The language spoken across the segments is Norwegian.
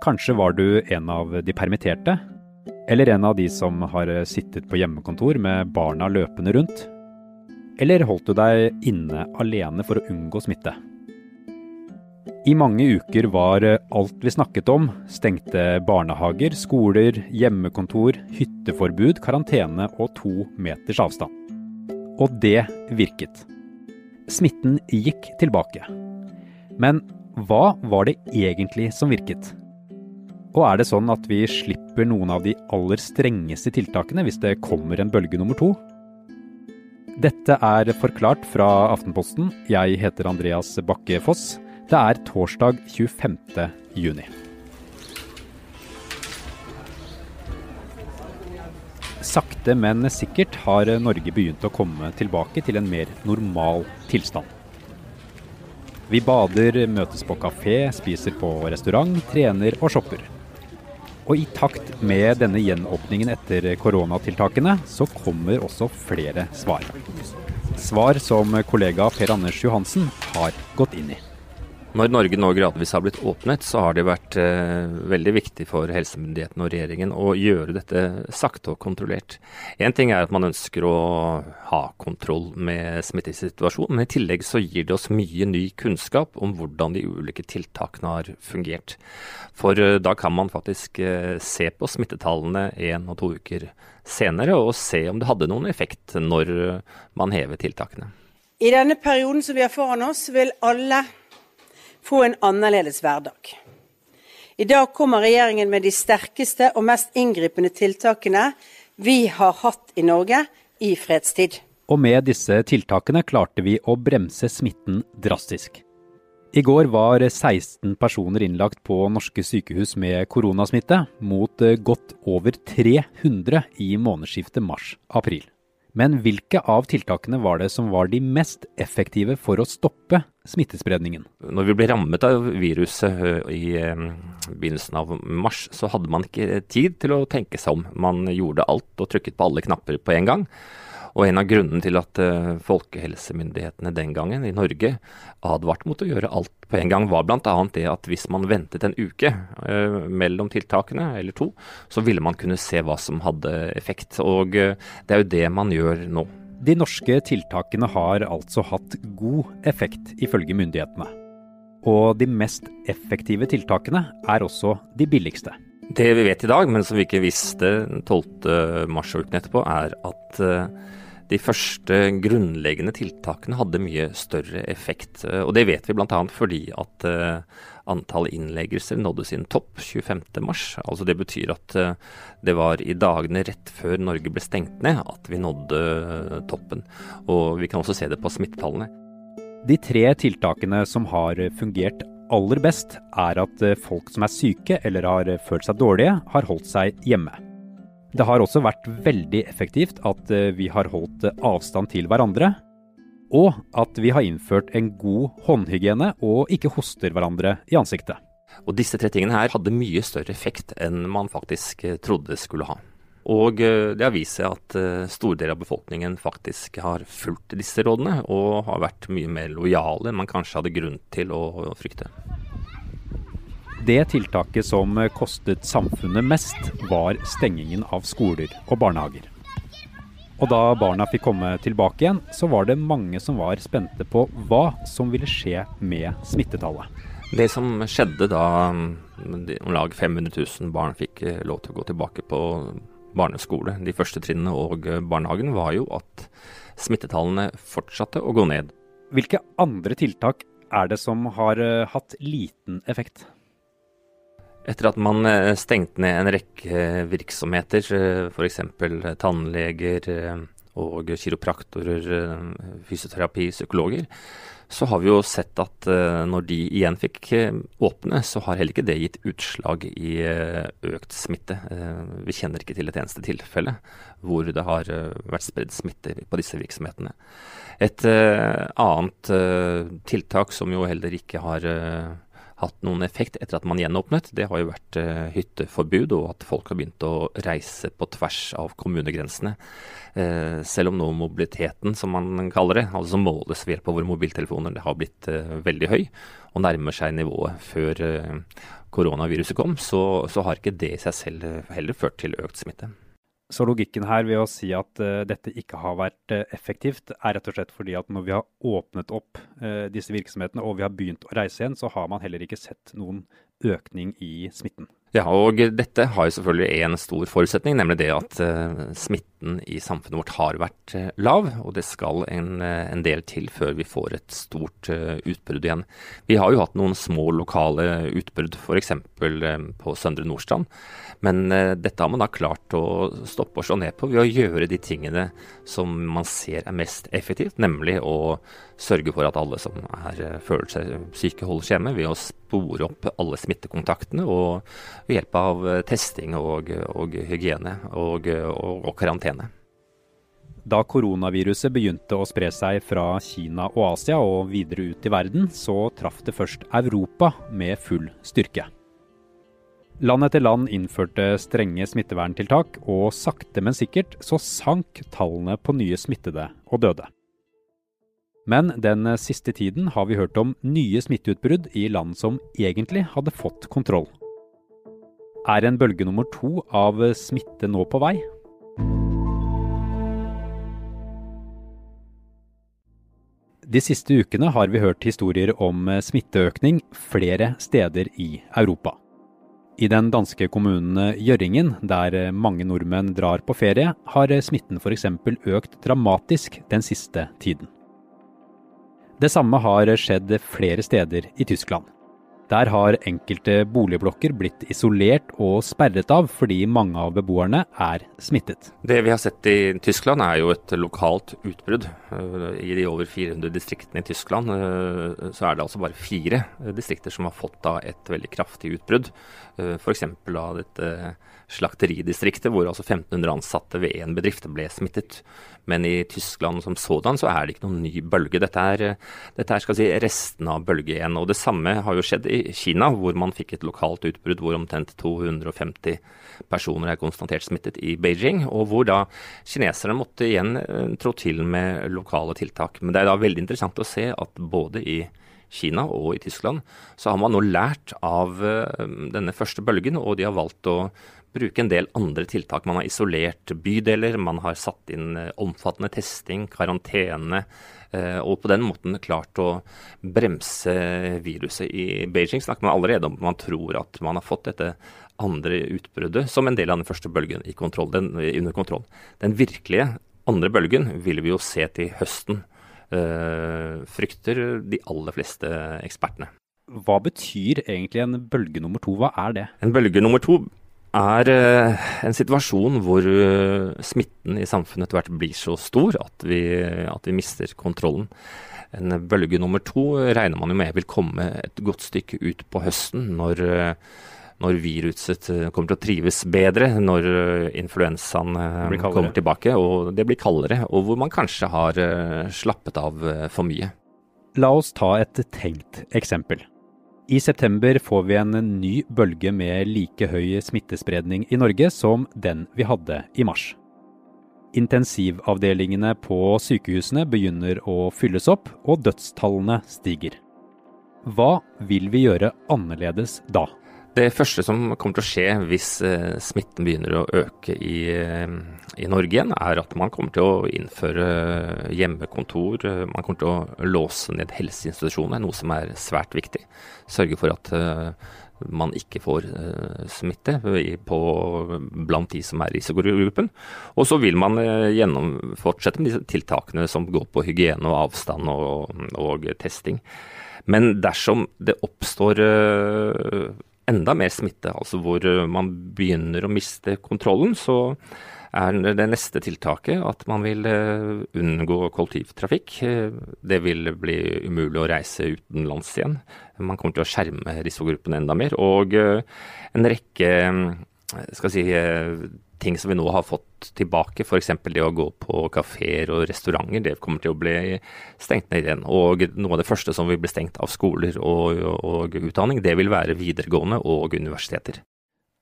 Kanskje var du en av de permitterte? Eller en av de som har sittet på hjemmekontor med barna løpende rundt? Eller holdt du deg inne alene for å unngå smitte? I mange uker var alt vi snakket om stengte barnehager, skoler, hjemmekontor, hytteforbud, karantene og to meters avstand. Og det virket. Smitten gikk tilbake. Men hva var det egentlig som virket? Og er det sånn at vi slipper noen av de aller strengeste tiltakene hvis det kommer en bølge nummer to? Dette er Forklart fra Aftenposten. Jeg heter Andreas Bakke Foss. Det er torsdag 25. juni. Sakte, men sikkert har Norge begynt å komme tilbake til en mer normal tilstand. Vi bader, møtes på kafé, spiser på restaurant, trener og shopper. Og i takt med denne gjenåpningen etter koronatiltakene, så kommer også flere svar. Svar som kollega Per Anders Johansen har gått inn i. Når Norge nå gradvis har blitt åpnet, så har det vært eh, veldig viktig for helsemyndighetene og regjeringen å gjøre dette sakte og kontrollert. Én ting er at man ønsker å ha kontroll med smittesituasjonen, men i tillegg så gir det oss mye ny kunnskap om hvordan de ulike tiltakene har fungert. For eh, da kan man faktisk eh, se på smittetallene én og to uker senere, og se om det hadde noen effekt når man hever tiltakene. I denne perioden som vi har foran oss, vil alle få en annerledes hverdag. I dag kommer regjeringen med de sterkeste og mest inngripende tiltakene vi har hatt i Norge i fredstid. Og med disse tiltakene klarte vi å bremse smitten drastisk. I går var 16 personer innlagt på norske sykehus med koronasmitte, mot godt over 300 i månedsskiftet mars-april. Men hvilke av tiltakene var det som var de mest effektive for å stoppe smittespredningen? Når vi ble rammet av viruset i begynnelsen av mars, så hadde man ikke tid til å tenke seg om. Man gjorde alt og trykket på alle knapper på en gang. Og en av grunnene til at uh, folkehelsemyndighetene den gangen i Norge advarte mot å gjøre alt på en gang, var bl.a. det at hvis man ventet en uke uh, mellom tiltakene, eller to, så ville man kunne se hva som hadde effekt. Og uh, det er jo det man gjør nå. De norske tiltakene har altså hatt god effekt, ifølge myndighetene. Og de mest effektive tiltakene er også de billigste. Det vi vet i dag, men som vi ikke visste 12. mars og uken etterpå, er at de første grunnleggende tiltakene hadde mye større effekt. Eh, og det vet vi bl.a. fordi at uh, antall innleggelser nådde sin topp 25.3. Altså det betyr at uh, det var i dagene rett før Norge ble stengt ned at vi nådde toppen. Og vi kan også se det på smittetallene. De tre tiltakene som har fungert aller best, er at folk som er syke eller har følt seg dårlige, har holdt seg hjemme. Det har også vært veldig effektivt at eh, vi har holdt eh, avstand til hverandre, og at vi har innført en god håndhygiene og ikke hoster hverandre i ansiktet. Og disse tre tingene her hadde mye større effekt enn man faktisk eh, trodde skulle ha. Og det har vist seg at store deler av befolkningen faktisk har fulgt disse rådene, og har vært mye mer lojale enn man kanskje hadde grunn til å frykte. Det tiltaket som kostet samfunnet mest, var stengingen av skoler og barnehager. Og da barna fikk komme tilbake igjen, så var det mange som var spente på hva som ville skje med smittetallet. Det som skjedde da om lag 500 000 barn fikk eh, lov til å gå tilbake på barneskole, de første trinnene og barnehagen, var jo at smittetallene fortsatte å gå ned. Hvilke andre tiltak er det som har eh, hatt liten effekt? Etter at man eh, stengte ned en rekke virksomheter, eh, f.eks. tannleger eh, og kiropraktorer, fysioterapi, psykologer, så har vi jo sett at når de igjen fikk åpne, så har heller ikke det gitt utslag i økt smitte. Vi kjenner ikke til et eneste tilfelle hvor det har vært spredd smitte på disse virksomhetene. Et annet tiltak som jo heller ikke har hatt noen effekt etter at man gjenåpnet, det har jo vært uh, hytteforbud, og at folk har begynt å reise på tvers av kommunegrensene. Uh, selv om nå mobiliteten, som man kaller det, altså som måles ved hjelp av våre mobiltelefoner, det har blitt uh, veldig høy og nærmer seg nivået før koronaviruset kom, så, så har ikke det i seg selv heller ført til økt smitte. Så logikken her ved å si at uh, dette ikke har vært uh, effektivt, er rett og slett fordi at når vi har åpnet opp uh, disse virksomhetene og vi har begynt å reise igjen, så har man heller ikke sett noen økning i smitten. Ja, og dette har jo selvfølgelig en stor forutsetning, nemlig det at uh, smitten i samfunnet vårt har vært uh, lav. Og det skal en, uh, en, del til før vi får et stort utbrudd igjen. Vi har jo hatt noen små lokale utbrudd, f.eks. på Søndre Nordstrand. Men dette har man da klart å stoppe og slå ned på ved å gjøre de tingene som man ser er mest effektivt, nemlig å sørge for at alle som er, føler seg syke, holdes hjemme, ved å spore opp alle smittekontaktene. og ved hjelp av eh, testing og, og hygiene og, og, og, karantene. Da koronaviruset begynte å spre seg fra Kina og Asia og videre ut i verden, så traff det først Europa med full styrke. Land etter land innførte strenge smitteverntiltak, og sakte, men sikkert så sank tallene på nye smittede og døde. Men den siste tiden har vi hørt om nye smitteutbrudd i land som egentlig hadde fått kontroll. Er en bølge nummer to av smitte nå på vei? De siste ukene har vi hørt historier om smitteøkning flere steder i Europa. I den danske kommunen Gjøringen, der mange nordmenn drar på ferie, har smitten f.eks. økt dramatisk den siste tiden. Det samme har skjedd flere steder i Tyskland. Der har enkelte boligblokker blitt isolert og sperret av fordi mange av beboerne er smittet. Det vi har sett i Tyskland er jo et lokalt utbrudd. Eh, I de over 400 distriktene i Tyskland eh, så er det altså bare fire distrikter som har fått da et veldig kraftig utbrudd. Eh, F.eks. av dette slakteridistriktet hvor altså 1500 ansatte ved én bedrift ble smittet. Men i Tyskland som sådan så er det ikke noen ny bølge. Dette er, dette er skal si, resten av bølge én. Og det samme har jo skjedd i Kina, hvor man fikk et lokalt utbrudd hvor omtrent 250 personer er konstatert smittet i Beijing. Og hvor da kineserne måtte igjen eh, trå til med lokale tiltak. Men det er da veldig interessant å se at både i Kina og i Tyskland, så har man nå lært av eh, denne første bølgen, og de har valgt å bruke en del andre tiltak. Man har isolert bydeler, man har satt inn eh, omfattende testing, karantene. Eh, og på den måten klart å bremse viruset. I Beijing snakker man allerede om at man tror at man har fått dette andre utbruddet som en del av den første bølgen kontroll, den, under kontroll. Den virkelige andre bølgen vil vi jo se til høsten, øh, frykter de aller fleste ekspertene. Hva betyr egentlig en bølge nummer to? Hva er det? En bølge nummer to er eh, en situasjon hvor eh, smitten i samfunnet etter hvert blir så stor at vi, at vi, mister kontrollen. En bølge nummer to regner man jo med vil komme et godt stykke ut på høsten, når, eh, når viruset kommer til å trives bedre, når influensaen kommer tilbake og det blir kaldere, og hvor man kanskje har slappet av for mye. La oss ta et tenkt eksempel. I september får vi en ny bølge med like høy smittespredning i Norge som den vi hadde i mars. Intensivavdelingene på sykehusene begynner å fylles opp, og dødstallene stiger. Hva vil vi gjøre annerledes da? Det første som kommer til å skje hvis eh, smitten begynner å øke i, eh, i, Norge igjen, er at man kommer til å innføre hjemmekontor. Man kommer til å låse ned helseinstitusjoner, noe som er svært viktig. Sørge for at man ikke får smitte på, blant de som er i risikogruppen. Og så vil man fortsette med disse tiltakene som går på hygiene og avstand og, og testing. Men dersom det oppstår enda mer smitte, altså hvor eh, man begynner å miste kontrollen, så er det neste tiltaket at man vil eh, unngå kollektivtrafikk. Det vil bli umulig å reise utenlands igjen. Man kommer til å skjerme risikogruppene enda mer. Og eh, en rekke skal si, ting som vi nå har fått tilbake, f.eks. det å gå på kafeer og restauranter, det kommer til å bli stengt ned igjen. Og noe av det første som vil bli stengt av skoler og, og utdanning, det vil være videregående og universiteter.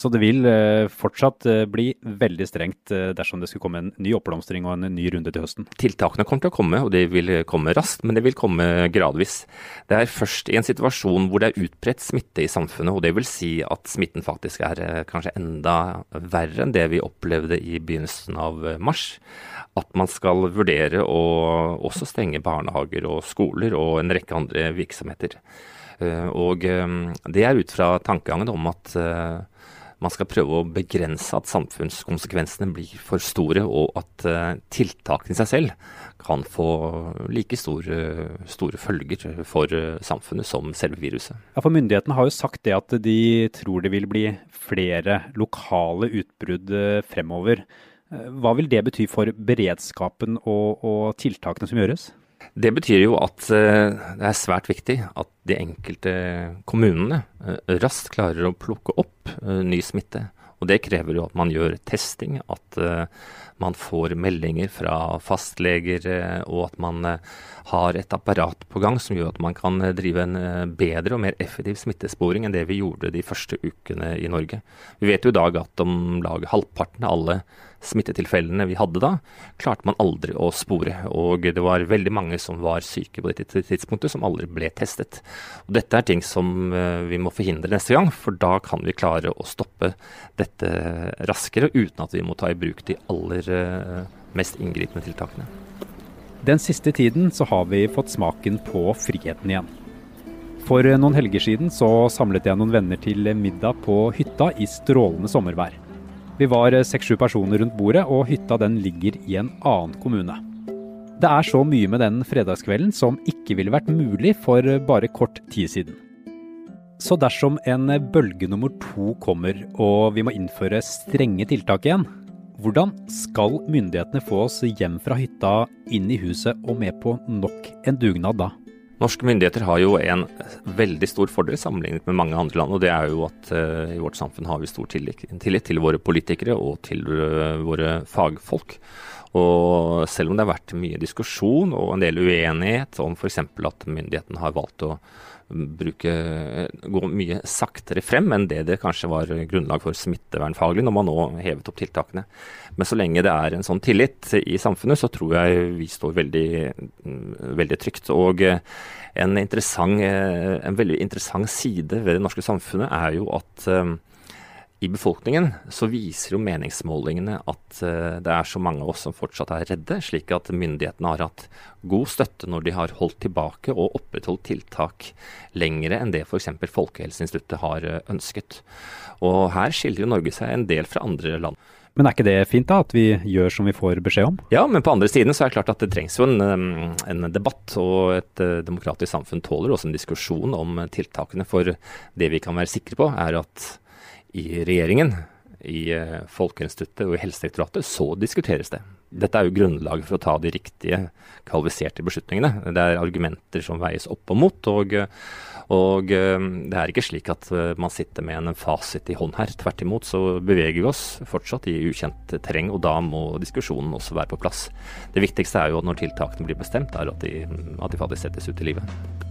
Så det vil eh, fortsatt eh, bli veldig strengt eh, dersom det skulle komme en ny oppblomstring og en ny runde til høsten? Tiltakene kommer til å komme, og de vil komme raskt, men det vil komme gradvis. Det er først i en situasjon hvor det er utbredt smitte i samfunnet, og det vil si at smitten faktisk er kanskje enda verre enn det vi opplevde i begynnelsen av mars, at man skal vurdere å også stenge barnehager og skoler og en rekke andre virksomheter. Og det er ut fra tankegangen om at man skal prøve å begrense at samfunnskonsekvensene blir for store, og at uh, tiltakene i seg selv kan få like store, store følger for uh, samfunnet som selve viruset. Ja, for Myndighetene har jo sagt det at de tror det vil bli flere lokale utbrudd fremover. Hva vil det bety for beredskapen og, og tiltakene som gjøres? Det betyr jo at eh, det er svært viktig at de enkelte kommunene eh, raskt klarer å plukke opp eh, ny smitte. Og Det krever jo at man gjør testing, at man får meldinger fra fastleger, og at man har et apparat på gang som gjør at man kan drive en bedre og mer effektiv smittesporing enn det vi gjorde de første ukene i Norge. Vi vet jo i dag at om lag halvparten av alle smittetilfellene vi hadde da, klarte man aldri å spore. Og det var veldig mange som var syke på dette tidspunktet, som aldri ble testet. Og dette er ting som eh, vi må forhindre neste gang, for da kan vi klare å stoppe dette raskere, uten at vi må ta i bruk de aller eh, mest inngripende tiltakene. Den siste tiden så har vi fått smaken på friheten igjen. For noen helger siden så samlet jeg noen venner til middag på hytta i strålende sommervær. Vi var eh, seks-sju personer rundt bordet, og hytta den ligger i en annen kommune. Det er så mye med den fredagskvelden som ikke ville vært mulig for eh, bare kort tid siden. Så dersom en bølge nummer to kommer og vi må innføre strenge tiltak igjen, hvordan skal myndighetene få oss hjem fra hytta, inn i huset og med på nok en dugnad da? Norske myndigheter har jo en veldig stor fordel sammenlignet med mange andre land. og Det er jo at uh, i vårt samfunn har vi stor tillit, til våre politikere og til uh, våre fagfolk. Og selv om det har vært mye diskusjon og en del uenighet om f.eks. at myndighetene har valgt å bruke, gå mye saktere frem enn det det kanskje var grunnlag for smittevernfaglig når man nå hevet opp tiltakene. Men så lenge det er en sånn tillit i samfunnet, så tror jeg vi står veldig, veldig trygt. Og en, en veldig interessant side ved det norske samfunnet er jo at i befolkningen så viser jo meningsmålingene at uh, det er så mange av oss som fortsatt er redde, slik at myndighetene har hatt god støtte når de har holdt tilbake og opprettholdt tiltak lengre enn det f.eks. Folkehelseinstituttet har uh, ønsket. Og her skiller jo Norge seg en del fra andre land. Men er ikke det fint da, at vi gjør som vi får beskjed om? Ja, men på andre siden så er det klart at det trengs jo en, en debatt. Og et uh, demokratisk samfunn tåler også en diskusjon om tiltakene. For det vi kan være sikre på, er at i regjeringen, i eh, Folkeinstituttet og i Helsedirektoratet, så diskuteres det. Dette er jo grunnlaget for å ta de riktige, kvalifiserte beslutningene. Det er argumenter som veies opp og mot. og, og eh, det er ikke slik at eh, man sitter med en fasit i hånd her. Tvert imot så beveger vi oss fortsatt i ukjent terreng, og da må diskusjonen også være på plass. Det viktigste er jo at når tiltakene blir bestemt, er at de, at de faktisk settes ut i livet.